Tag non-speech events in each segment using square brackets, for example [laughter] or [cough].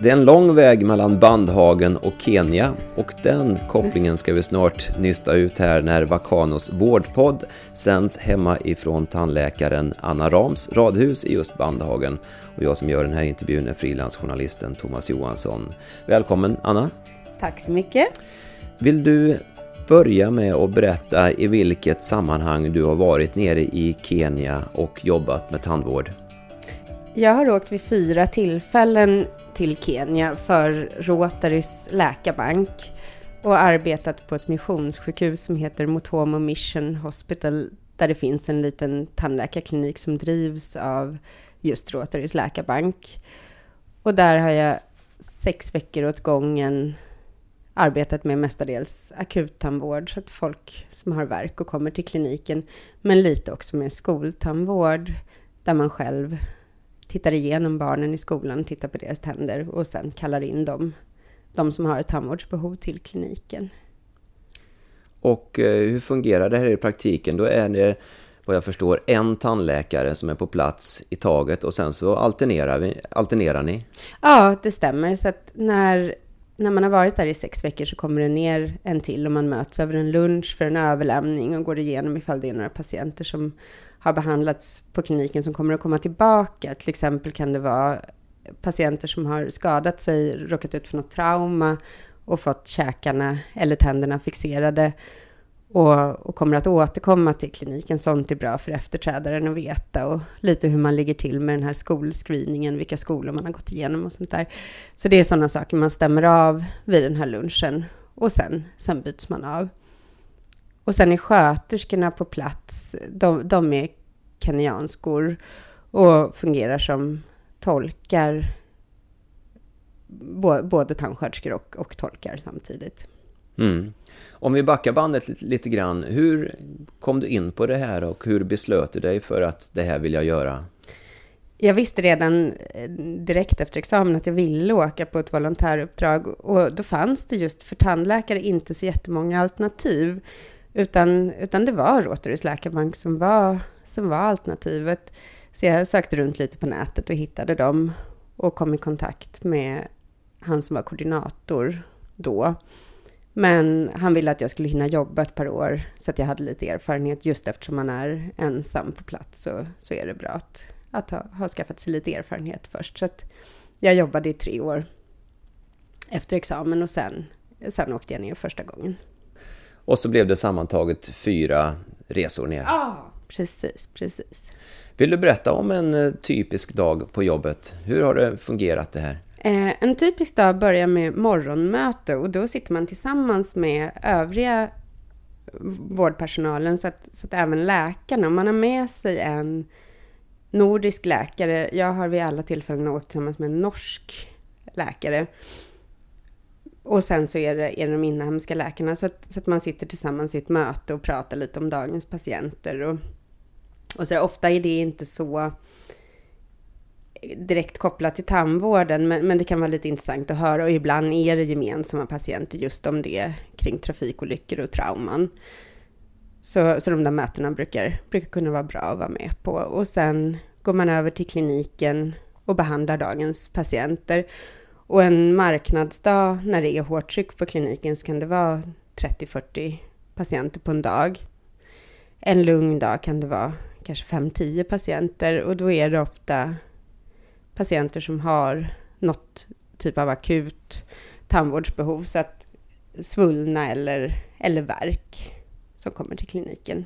Det är en lång väg mellan Bandhagen och Kenya och den kopplingen ska vi snart nysta ut här när Vakanos vårdpodd sänds hemma ifrån tandläkaren Anna Rams radhus i just Bandhagen. Och jag som gör den här intervjun är frilansjournalisten Thomas Johansson. Välkommen Anna! Tack så mycket! Vill du börja med att berätta i vilket sammanhang du har varit nere i Kenya och jobbat med tandvård? Jag har åkt vid fyra tillfällen till Kenya för Rotarys läkarbank och arbetat på ett missionssjukhus som heter Motomo Mission Hospital där det finns en liten tandläkarklinik som drivs av just Rotarys läkarbank. Och där har jag sex veckor åt gången arbetat med mestadels akuttandvård, så att folk som har verk och kommer till kliniken, men lite också med skoltandvård, där man själv tittar igenom barnen i skolan, tittar på deras tänder och sen kallar in dem, de som har ett tandvårdsbehov till kliniken. Och eh, hur fungerar det här i praktiken? Då är det vad jag förstår en tandläkare som är på plats i taget och sen så alternerar, vi, alternerar ni? Ja, det stämmer. Så att när, när man har varit där i sex veckor så kommer det ner en till och man möts över en lunch för en överlämning och går igenom ifall det är några patienter som har behandlats på kliniken som kommer att komma tillbaka. Till exempel kan det vara patienter som har skadat sig, råkat ut för något trauma och fått käkarna eller tänderna fixerade och, och, kommer att återkomma till kliniken. Sånt är bra för efterträdaren att veta och lite hur man ligger till med den här skolscreeningen, vilka skolor man har gått igenom och sånt där. Så det är sådana saker man stämmer av vid den här lunchen och sen, sen byts man av. Och sen är sköterskorna på plats, de, de är kenyanskor och fungerar som tolkar, både tandsköterskor och, och tolkar samtidigt. Mm. Om vi backar bandet lite, lite grann, hur kom du in på det här och hur beslöt du dig för att det här vill jag göra? Jag visste redan eh, direkt efter examen att jag ville åka på ett volontäruppdrag och då fanns det just för tandläkare inte så jättemånga alternativ. Utan, utan det var Rotarys läkarbank som var, som var alternativet. Så jag sökte runt lite på nätet och hittade dem och kom i kontakt med han som var koordinator då. Men han ville att jag skulle hinna jobba ett par år så att jag hade lite erfarenhet. Just eftersom man är ensam på plats så, så är det bra att, att ha, ha skaffat sig lite erfarenhet först. Så att jag jobbade i tre år efter examen och sen, sen åkte jag ner första gången. Och så blev det sammantaget fyra resor ner. Ja, precis, precis. Vill du berätta om en eh, typisk dag på jobbet? Hur har det fungerat det här? Eh, en typisk dag börjar med morgonmöte och då sitter man tillsammans med övriga vårdpersonalen så att, så att även läkarna, om man har med sig en nordisk läkare, jag har vid alla tillfällen åkt tillsammans med en norsk läkare, och sen så är det, är det de inhemska läkarna, så att, så att man sitter tillsammans i ett möte och pratar lite om dagens patienter. Och, och så ofta är det inte så direkt kopplat till tandvården, men, men det kan vara lite intressant att höra. Och ibland är det gemensamma patienter just om det kring trafikolyckor och trauman. Så, så de där mötena brukar, brukar kunna vara bra att vara med på. Och sen går man över till kliniken och behandlar dagens patienter. Och en marknadsdag när det är hårt tryck på kliniken så kan det vara 30-40 patienter på en dag. En lugn dag kan det vara kanske 5-10 patienter och då är det ofta patienter som har något typ av akut tandvårdsbehov, så att svullna eller, eller verk som kommer till kliniken.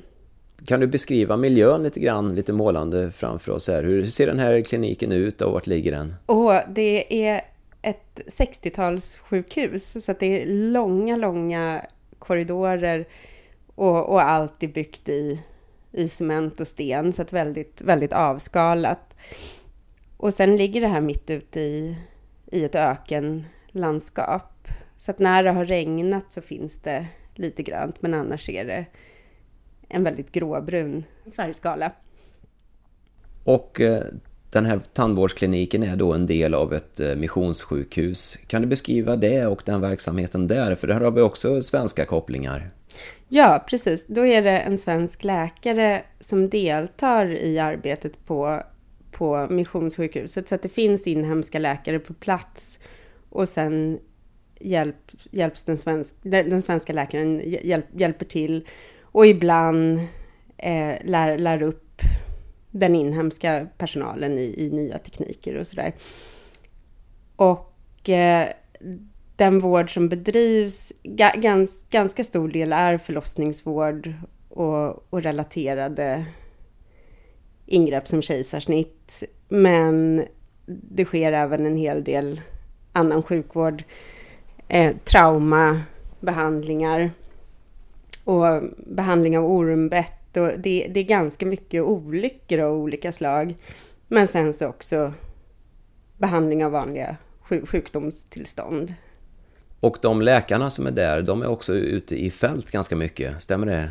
Kan du beskriva miljön lite grann, lite målande framför oss här? Hur ser den här kliniken ut och vart ligger den? Och det är ett 60-talssjukhus, så att det är långa, långa korridorer och, och allt är byggt i, i cement och sten, så att väldigt, väldigt avskalat. Och sen ligger det här mitt ute i, i ett ökenlandskap. Så att när det har regnat så finns det lite grönt, men annars är det en väldigt gråbrun färgskala. Och eh, den här tandvårdskliniken är då en del av ett eh, missionssjukhus. Kan du beskriva det och den verksamheten där? För där har vi också svenska kopplingar. Ja, precis. Då är det en svensk läkare som deltar i arbetet på, på missionssjukhuset. Så att det finns inhemska läkare på plats Och sen hjälp, hjälps den, svensk, den, svenska läkaren hjälp, hjälper till och ibland eh, lär, lär upp den inhemska personalen i, i nya tekniker och sådär. Och eh, den vård som bedrivs, ga, gans, ganska stor del är förlossningsvård och, och relaterade ingrepp som kejsarsnitt. Men det sker även en hel del annan sjukvård, eh, traumabehandlingar och behandling av ormbett. Och det, det är ganska mycket olyckor av olika slag. Men sen så också behandling av vanliga sjukdomstillstånd. Och de läkarna som är där, de är också ute i fält ganska mycket, stämmer det?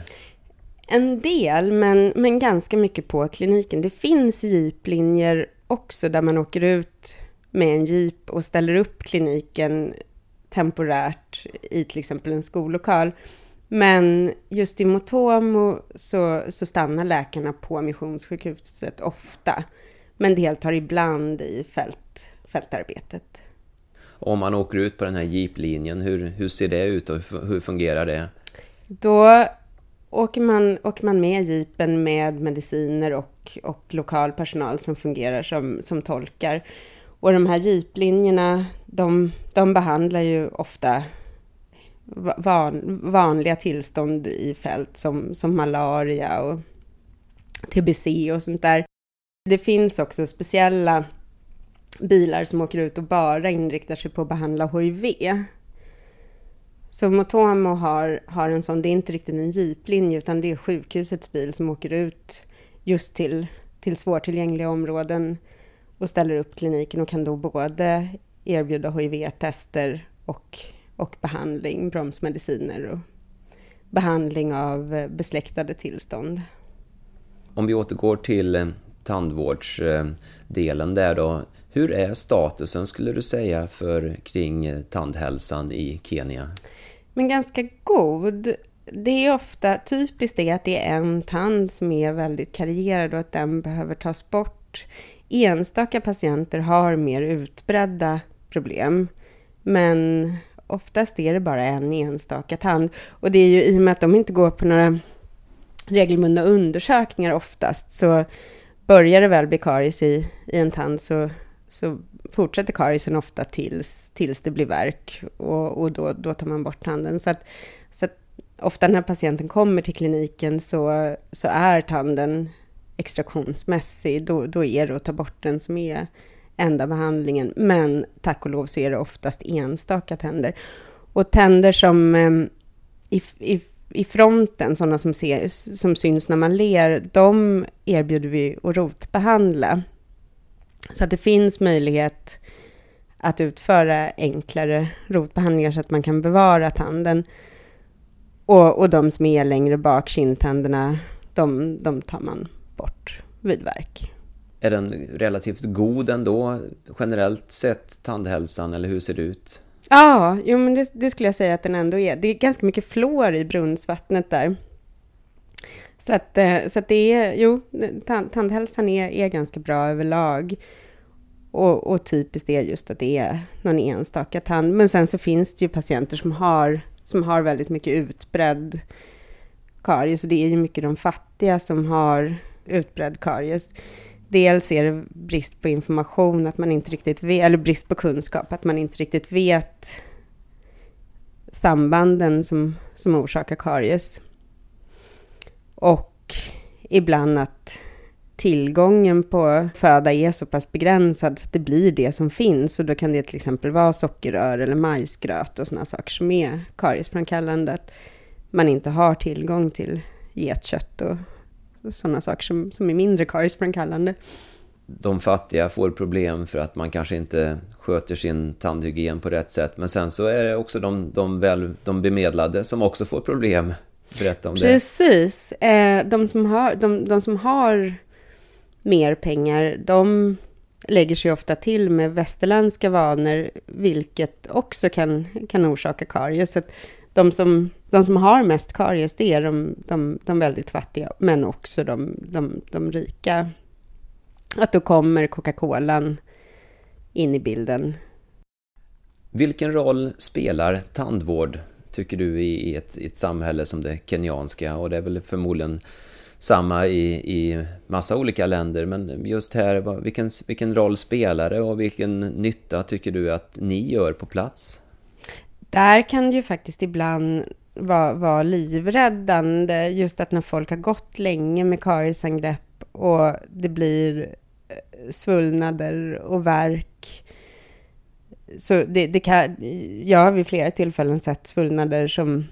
En del, men, men ganska mycket på kliniken. Det finns jeeplinjer också där man åker ut med en jeep och ställer upp kliniken temporärt i till exempel en skollokal. Men just i Motomo så, så stannar läkarna på missionssjukhuset ofta, men deltar ibland i fält, fältarbetet. Om man åker ut på den här jeeplinjen, hur, hur ser det ut och hur fungerar det? Då åker man, åker man med jeepen med mediciner och, och lokal personal som fungerar som, som tolkar. Och de här jeeplinjerna, de, de behandlar ju ofta van, vanliga tillstånd i fält som, som malaria och TBC och sånt där. Det finns också speciella bilar som åker ut och bara inriktar sig på att behandla HIV. Så Motomo har, har en sån, det är inte riktigt en jeeplinje utan det är sjukhusets bil som åker ut just till, till svårtillgängliga områden och ställer upp kliniken och kan då både erbjuda HIV-tester och, och behandling, bromsmediciner och behandling av besläktade tillstånd. Om vi återgår till eh, tandvårdsdelen där då. Hur är statusen skulle du säga för kring eh, tandhälsan i Kenya? Men ganska god. Det är ofta typiskt det att det är en tand som är väldigt karierad och att den behöver tas bort. Enstaka patienter har mer utbredda problem. Men oftast är det bara en enstaka tand. Och det är ju i och med att de inte går på några regelbundna undersökningar oftast så börjar det väl bli karies i, i en tand så, så fortsätter kariesen ofta tills, tills det blir värk och, och då, då tar man bort tanden. Så att, så att ofta när patienten kommer till kliniken så, så är tanden extraktionsmässig. Då, då är det att ta bort den som är enda behandlingen. Men tack och lov så är det oftast enstaka tänder. Och tänder som eh, i, i, i fronten, sådana som, ser, som syns när man ler, de erbjuder vi att rotbehandla. Så att det finns möjlighet att utföra enklare rotbehandlingar så att man kan bevara tanden. Och, och de som är längre bak, kindtänderna, de, de tar man bort vid verk. Är den relativt god ändå, generellt sett, tandhälsan, eller hur ser det ut? Ja, jo, men det, det, skulle jag säga att den ändå är. Det är ganska mycket fluor i brunnsvattnet där. Så att, eh, så att det är, jo, tand, tandhälsan är, är ganska bra överlag. Och, och typiskt är just att det är någon enstaka tand. Men sen så finns det ju patienter som har, som har väldigt mycket utbredd karies. Och det är ju mycket de fattiga som har utbredd karies. Dels är det brist på information, att man inte riktigt vet, eller brist på kunskap, att man inte riktigt vet sambanden som, som orsakar karies. Och ibland att tillgången på föda är så pass begränsad så att det blir det som finns. Och då kan det till exempel vara sockerrör eller majsgröt och sådana saker som är kariesframkallande. Att man inte har tillgång till getkött och sådana saker som, som är mindre kariesframkallande. De fattiga får problem för att man kanske inte sköter sin tandhygien på rätt sätt. Men sen så är det också de, de, väl, de bemedlade som också får problem. Berätta om det. Precis. Eh, de, som har, de, de som har mer pengar, de lägger sig ofta till med västerländska vanor, vilket också kan, kan orsaka karies. Så de, som, de som har mest karies, det är de, de, de väldigt fattiga, men också de, de, de rika. Att då kommer Coca-Colan in i bilden. Vilken roll spelar tandvård, tycker du, i ett, i ett samhälle som det kenyanska? Och det är väl förmodligen samma i, i massa olika länder, men just här, vilken, vilken roll spelar det och vilken nytta tycker du att ni gör på plats? Där kan det ju faktiskt ibland var, var livräddande, just att när folk har gått länge med kariesangrepp och det blir eh, svullnader och värk. Så det, det kan, jag har vid flera tillfällen sett svullnader som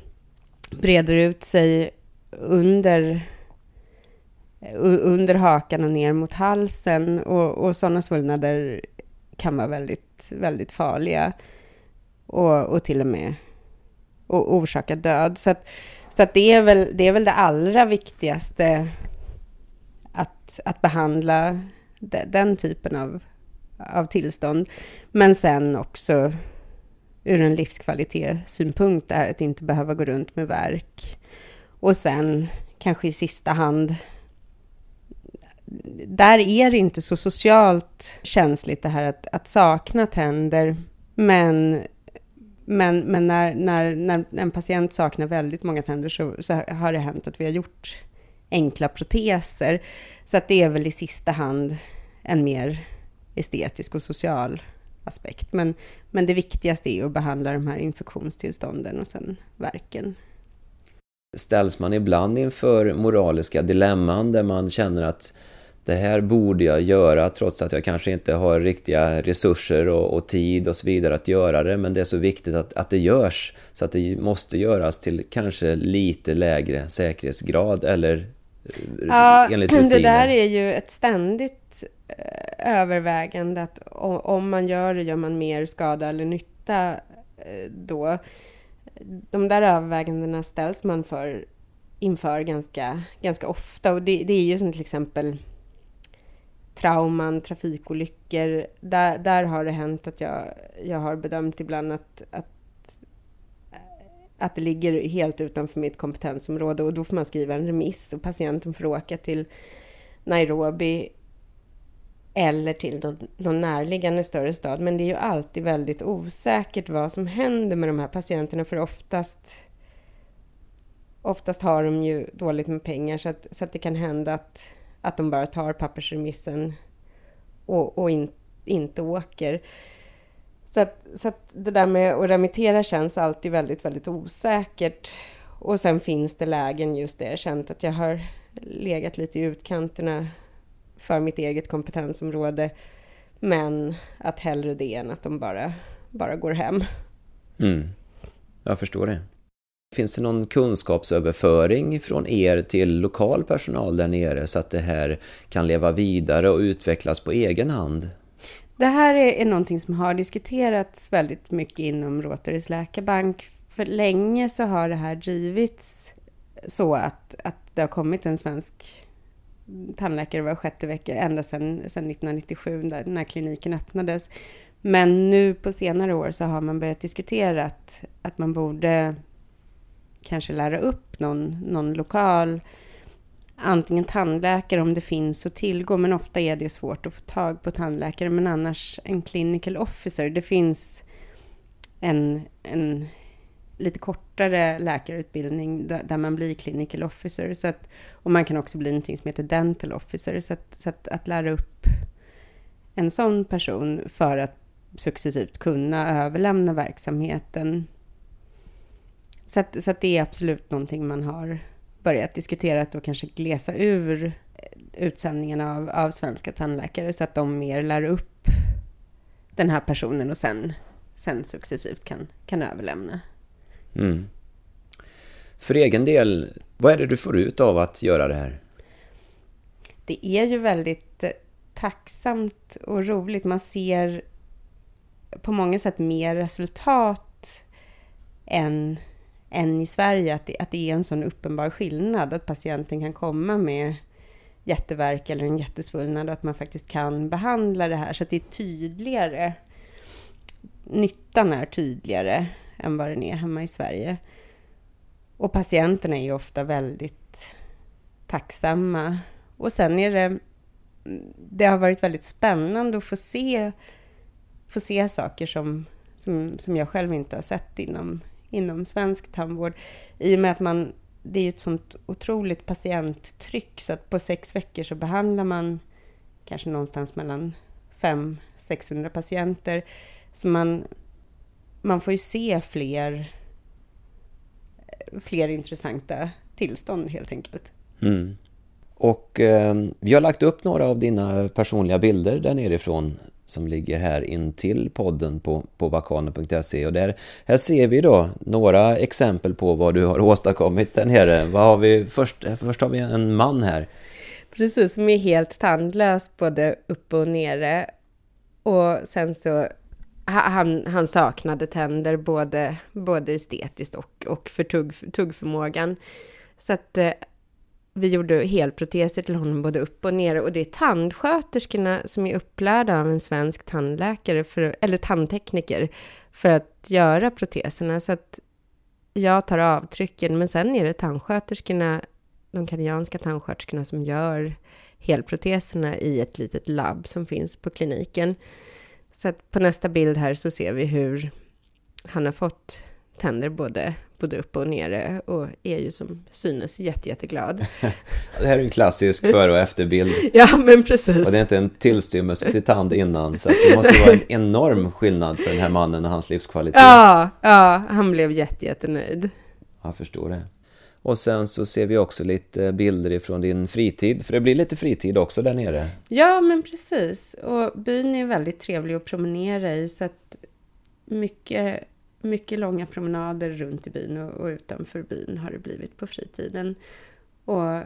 breder ut sig under under hakan och ner mot halsen. Och, och sådana svullnader kan vara väldigt, väldigt farliga. Och, och till och med och orsaka död. Så, att, så att det, är väl, det är väl det allra viktigaste att, att behandla de, den typen av, av tillstånd. Men sen också ur en livskvalitetssynpunkt är att inte behöva gå runt med verk. Och sen kanske i sista hand där är det inte så socialt känsligt det här att, att sakna tänder. Men, men, men när, när, när en patient saknar väldigt många tänder så, så har det hänt att vi har gjort enkla proteser. Så att det är väl i sista hand en mer estetisk och social aspekt. Men, men det viktigaste är att behandla de här infektionstillstånden och sen verken ställs man ibland inför moraliska dilemman där man känner att det här borde jag göra trots att jag kanske inte har riktiga resurser och, och, tid och så vidare att göra det. Men det är så viktigt att, att det görs så att det måste göras till kanske lite lägre säkerhetsgrad eller eh, ja, enligt [clears throat] rutiner. Det där är ju ett ständigt eh, övervägande att om man gör det gör man mer skada eller nytta eh, då de där övervägandena ställs man för inför ganska, ganska ofta. Och det, det är ju som till exempel trauman, trafikolyckor. Där, där har det hänt att jag, jag har bedömt ibland att, att, att det ligger helt utanför mitt kompetensområde och då får man skriva en remiss och patienten får åka till Nairobi eller till någon, någon närliggande större stad. Men det är ju alltid väldigt osäkert vad som händer med de här patienterna för oftast Oftast har de ju dåligt med pengar så att, så att det kan hända att, att de bara tar pappersremissen och, och in, inte åker. Så att, så att det där med att remittera känns alltid väldigt, väldigt osäkert. Och sen finns det lägen just där jag känt att jag har legat lite i utkanterna för mitt eget kompetensområde. Men att hellre det än att de bara, bara går hem. Mm. Jag förstår det. Finns det någon kunskapsöverföring från er till lokal personal där nere så att det här kan leva vidare och utvecklas på egen hand? Det här är, är någonting som har diskuterats väldigt mycket inom Rotarys läkarbank. För länge så har det här drivits så att, att det har kommit en svensk tandläkare var sjätte vecka ända sedan, sedan 1997 där, när kliniken öppnades. Men nu på senare år så har man börjat diskutera att, att man borde kanske lära upp någon, någon lokal antingen tandläkare om det finns att tillgå, men ofta är det svårt att få tag på tandläkare, men annars en clinical officer. Det finns en, en lite kortare läkarutbildning där man blir clinical officer. Så att, och man kan också bli någonting som heter dental officer. Så, att, så att, att lära upp en sån person för att successivt kunna överlämna verksamheten. Så, att, så att det är absolut någonting man har börjat diskutera och kanske glesa ur utsändningen av, av svenska tandläkare så att de mer lär upp den här personen och sen, sen successivt kan, kan överlämna. Mm. För egen del, vad är det du får ut av att göra det här? Det är ju väldigt eh, tacksamt och roligt. Man ser på många sätt mer resultat än, än i Sverige. Att det, att det är en sån uppenbar skillnad. Att patienten kan komma med jätteverk eller en jättesvullnad och att man faktiskt kan behandla det här så att det är tydligare. Nyttan är tydligare än vad den är hemma i Sverige. Och patienterna är ju ofta väldigt tacksamma. Och sen är det, det har varit väldigt spännande att få se, få se saker som, som, som jag själv inte har sett inom, inom svensk tandvård. I och med att man, det är ju ett sånt otroligt patienttryck så att på sex veckor så behandlar man kanske någonstans mellan 500-600 patienter. Så man, man får ju se fler, fler intressanta tillstånd helt enkelt. Mm. Och eh, vi har lagt upp några av dina personliga bilder där nerifrån som ligger här in till podden på, på vakano.se och där, här ser vi då några exempel på vad du har åstadkommit där nere. Vad har vi? Först, först har vi en man här. Precis, som är helt tandlös både uppe och nere. Och sen så, han, han saknade tänder både, både estetiskt och, och för tugg, tuggförmågan. Så att eh, vi gjorde helproteser till honom både upp och ner och det är tandsköterskorna som är upplärda av en svensk tandläkare, för, eller tandtekniker, för att göra proteserna. Så att jag tar avtrycken, men sen är det tandsköterskorna, de kenyanska tandsköterskorna som gör helproteserna i ett litet labb som finns på kliniken. Så att på nästa bild här så ser vi hur han har fått tänder både både uppe och nere och är ju som synes jätte, jätteglad. [laughs] det här är en klassisk före och efterbild. [laughs] ja, men precis. Och det är inte en tillstymmelse till tand innan, så det måste vara en enorm skillnad för den här mannen och hans livskvalitet. Ja, ja han blev jätte, jättenöjd. Jag förstår det. Och sen så ser vi också lite bilder ifrån din fritid, för det blir lite fritid också där nere. Ja, men precis. Och byn är väldigt trevlig att promenera i, så att mycket mycket långa promenader runt i byn och, och utanför byn har det blivit på fritiden. Och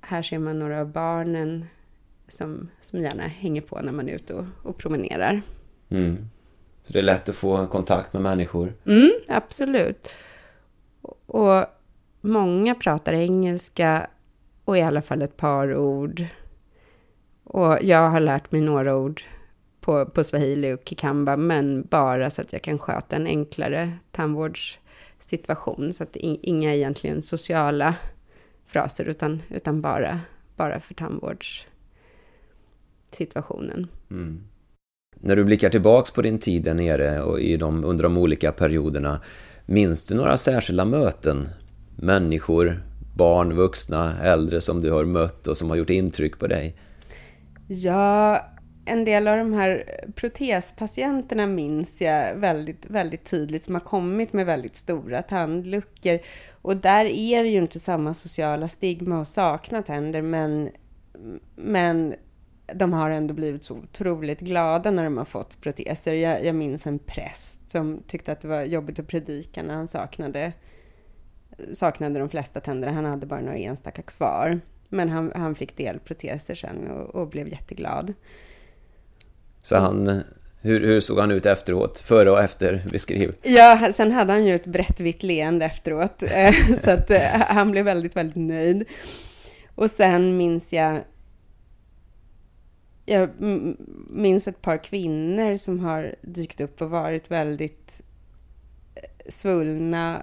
här ser man några av barnen som, som gärna hänger på när man är ute och, och promenerar. Mm. Så det är lätt att få kontakt med människor? Mm, absolut. Och många pratar engelska och i alla fall ett par ord. Och jag har lärt mig några ord på, på swahili och kikamba, men bara så att jag kan sköta en enklare tandvårdssituation. Så att inga egentligen sociala fraser, utan, utan bara, bara för tandvårdssituationen. Mm. När du blickar tillbaks på din tid där nere och i de, under de olika perioderna, minns du några särskilda möten? Människor, barn, vuxna, äldre som du har mött och som har gjort intryck på dig? Ja, en del av de här protespatienterna minns jag väldigt, väldigt tydligt som har kommit med väldigt stora tandluckor. Och där är det ju inte samma sociala stigma att sakna tänder, men, men de har ändå blivit så otroligt glada när de har fått proteser. Jag, jag minns en präst som tyckte att det var jobbigt att predika när han saknade, saknade de flesta tänderna. Han hade bara några enstaka kvar. Men han, han fick delproteser sen och, och blev jätteglad. Så han, hur, hur såg han ut efteråt? Före och efter? Beskriv. Ja, sen hade han ju ett brett vitt leende efteråt. [laughs] Eh, så att eh, han blev väldigt, väldigt nöjd. Och sen minns jag jag minns ett par kvinnor som har dykt upp och varit väldigt eh, svullna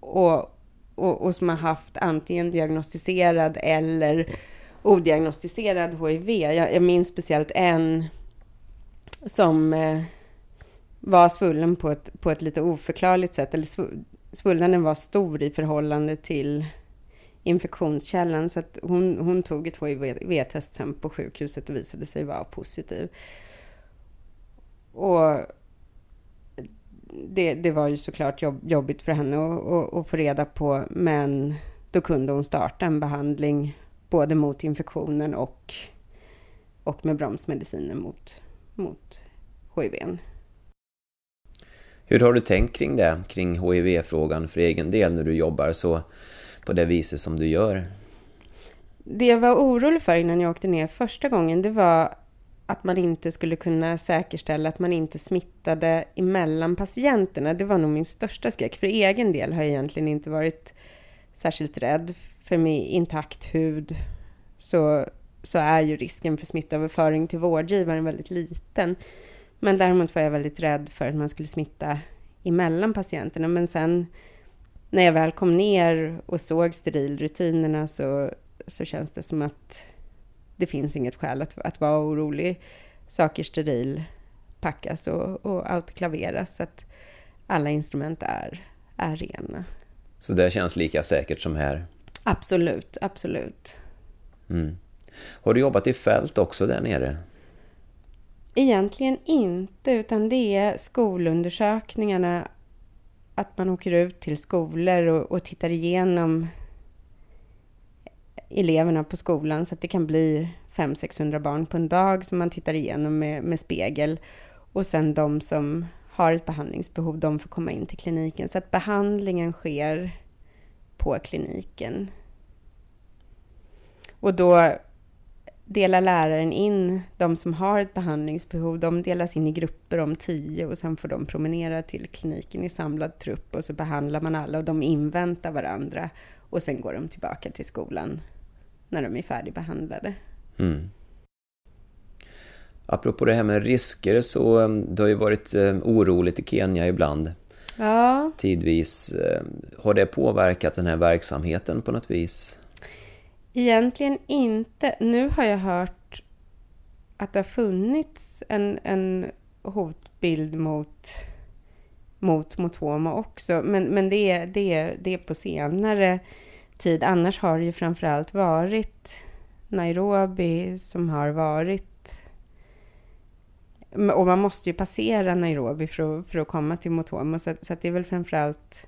och, och, och som har haft antingen diagnostiserad eller odiagnostiserad HIV. Jag, jag minns speciellt en som eh, var svullen på ett, på ett lite oförklarligt sätt. Eller svullnaden var stor i förhållande till infektionskällan. Så att hon, hon tog ett HIV-test sen på sjukhuset och visade sig vara positiv. Och det, det var ju såklart jobb, jobbigt för henne att, att få reda på. Men då kunde hon starta en behandling både mot infektionen och, och med bromsmediciner mot, mot HIV. Hur har du tänkt kring det, kring HIV-frågan för egen del när du jobbar så på det viset som du gör? Det jag var orolig för innan jag åkte ner första gången, det var att man inte skulle kunna säkerställa att man inte smittade emellan patienterna. Det var nog min största skräck. För egen del har jag egentligen inte varit särskilt rädd för med intakt hud så, så är ju risken för smittöverföring till vårdgivaren väldigt liten. Men däremot var jag väldigt rädd för att man skulle smitta emellan patienterna. Men sen när jag väl kom ner och såg sterilrutinerna så, så känns det som att det finns inget skäl att, att vara orolig. Saker steril packas och, och autoklaveras så att alla instrument är, är rena. Så det känns lika säkert som här? Absolut, absolut. Mm. Har du jobbat i fält också där nere? Egentligen inte, utan det är skolundersökningarna. Att man åker ut till skolor och, och tittar igenom eleverna på skolan så att det kan bli 500-600 barn på en dag som man tittar igenom med, med spegel. Och sen de som har ett behandlingsbehov, de får komma in till kliniken. Så att behandlingen sker på kliniken. Och då delar läraren in de som har ett behandlingsbehov, de delas in i grupper om tio och sen får de promenera till kliniken i samlad trupp och så behandlar man alla och de inväntar varandra och sen går de tillbaka till skolan när de är färdigbehandlade. Mm. Apropå det här med risker så eh, det har ju varit eh, oroligt i Kenya ibland. Ja. Tidvis. Um, har det påverkat den här verksamheten på något vis? Egentligen inte. Nu har jag hört att det har funnits en, en hotbild mot, mot Motoma också. Men, men det, är, det, är, det är på senare tid. Annars har det ju framförallt varit Nairobi som har varit och man måste ju passera Nairobi för att, för att komma till Motomo, så, så det är väl framförallt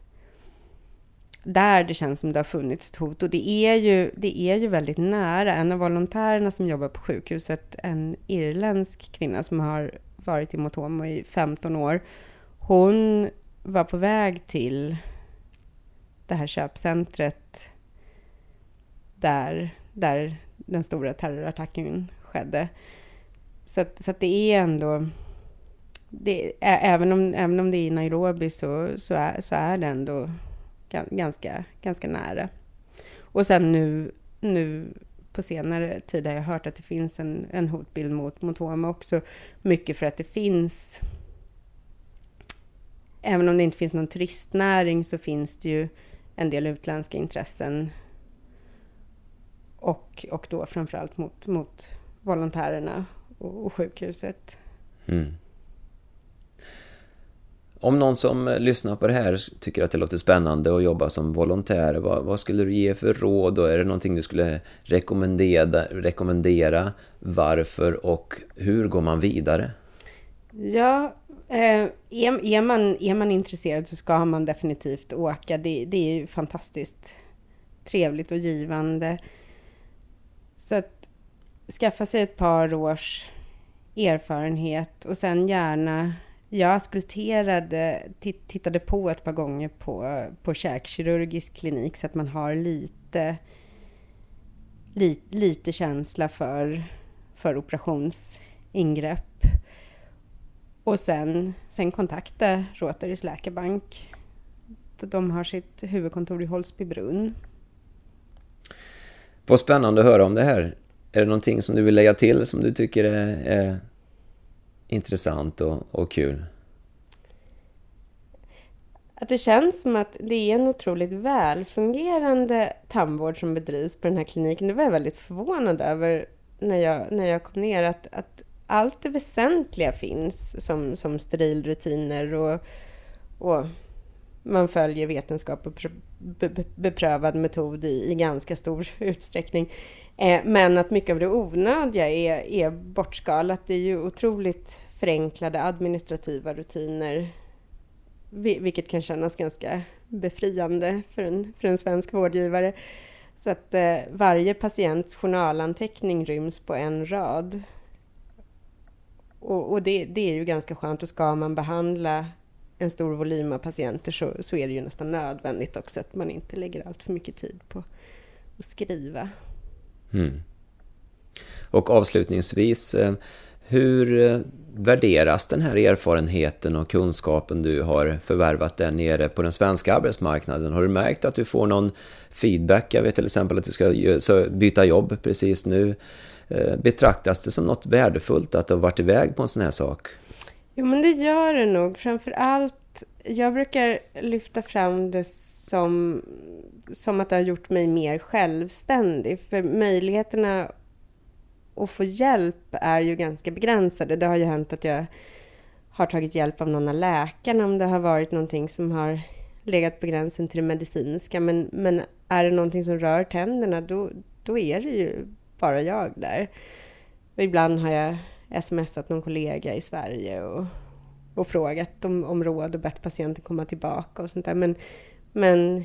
där det känns som det har funnits ett hot. Och det är ju, det är ju väldigt nära. En av volontärerna som jobbar på sjukhuset, en irländsk kvinna som har varit i Motomo i 15 år, hon var på väg till det här köpcentret där, där den stora terrorattacken skedde. Så, att, så att det är ändå... Det, även, om, även om det är i Nairobi så, så, är, så är det ändå ganska, ganska nära. Och sen nu, nu på senare tid har jag hört att det finns en, en hotbild mot Motoma också. Mycket för att det finns... Även om det inte finns någon turistnäring så finns det ju en del utländska intressen. Och, och då framförallt mot, mot volontärerna och, och sjukhuset. Mm. Om någon som lyssnar på det här tycker att det låter spännande att jobba som volontär, vad, vad skulle du ge för råd? Och är det någonting du skulle rekommendera, rekommendera? Varför och hur går man vidare? Ja, eh, är, är, man, är man intresserad så ska man definitivt åka. Det, det är ju fantastiskt trevligt och givande. Så att skaffa sig ett par års erfarenhet och sen gärna jag skulpterade, tittade på ett par gånger på, på käkkirurgisk klinik så att man har lite, li, lite känsla för, för operationsingrepp. Och sen, sen kontakta Rotarys läkarbank. De har sitt huvudkontor i Holsbybrunn. Vad spännande att höra om det här. Är det någonting som du vill lägga till som du tycker är, är intressant och, och kul? Att det känns som att det är en otroligt välfungerande tandvård som bedrivs på den här kliniken. Det var jag väldigt förvånad över när jag, när jag kom ner. Att, att allt det väsentliga finns som, som sterilrutiner och, och man följer vetenskap och beprövad metod i, i ganska stor utsträckning. Eh, men att mycket av det onödiga är, är bortskalat. Det är ju otroligt förenklade administrativa rutiner, vilket kan kännas ganska befriande för en, för en svensk vårdgivare. Så att eh, varje patients journalanteckning ryms på en rad. Och, och det, det, är ju ganska skönt. Och ska man behandla en stor volym av patienter så, så är det ju nästan nödvändigt också att man inte lägger allt för mycket tid på att skriva. Mm. Och avslutningsvis, eh, hur eh, värderas den här erfarenheten och kunskapen du har förvärvat där nere på den svenska arbetsmarknaden? Har du märkt att du får någon feedback? Jag vet till exempel att du ska byta jobb precis nu. Eh, betraktas det som något värdefullt att du har varit iväg på en sån här sak? Jo, men det gör det nog. Framför allt, jag brukar lyfta fram det som, som att det har gjort mig mer självständig. För möjligheterna att få hjälp är ju ganska begränsade. Det har ju hänt att jag har tagit hjälp av någon av läkarna om det har varit någonting som har legat på gränsen till det medicinska. Men, men är det någonting som rör tänderna, då, då är det ju bara jag där. Och ibland har jag smsat någon kollega i Sverige och, och frågat om, om råd och bett patienten komma tillbaka och sånt där. Men, men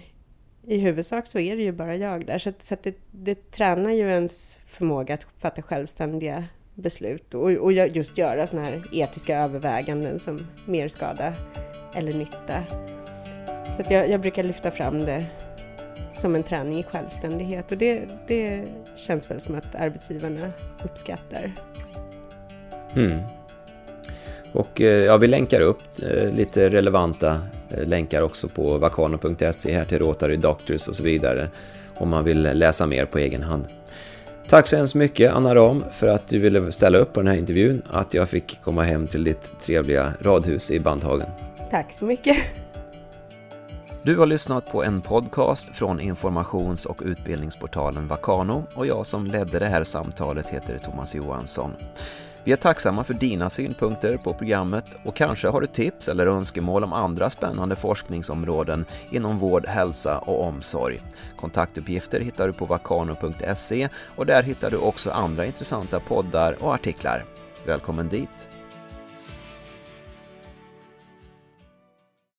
i huvudsak så är det ju bara jag där. Så, så det, det tränar ju ens förmåga att fatta självständiga beslut och, och just göra sådana här etiska överväganden som mer skada eller nytta. Så jag, jag, brukar lyfta fram det som en träning i självständighet och det, det känns väl som att arbetsgivarna uppskattar. Mm. Och eh, ja, vi länkar upp eh, lite relevanta eh, länkar också på vakano.se här till Rotary Doctors och så vidare om man vill läsa mer på egen hand. Tack så hemskt mycket Anna Ram för att du ville ställa upp på den här intervjun, att jag fick komma hem till ditt trevliga radhus i Bandhagen. Tack så mycket. Du har lyssnat på en podcast från informations och utbildningsportalen Vakano och jag som ledde det här samtalet heter Thomas Johansson. Vi är tacksamma för dina synpunkter på programmet och kanske har du tips eller önskemål om andra spännande forskningsområden inom vård, hälsa och omsorg. Kontaktuppgifter hittar du på vakano.se och där hittar du också andra intressanta poddar och artiklar. Välkommen dit!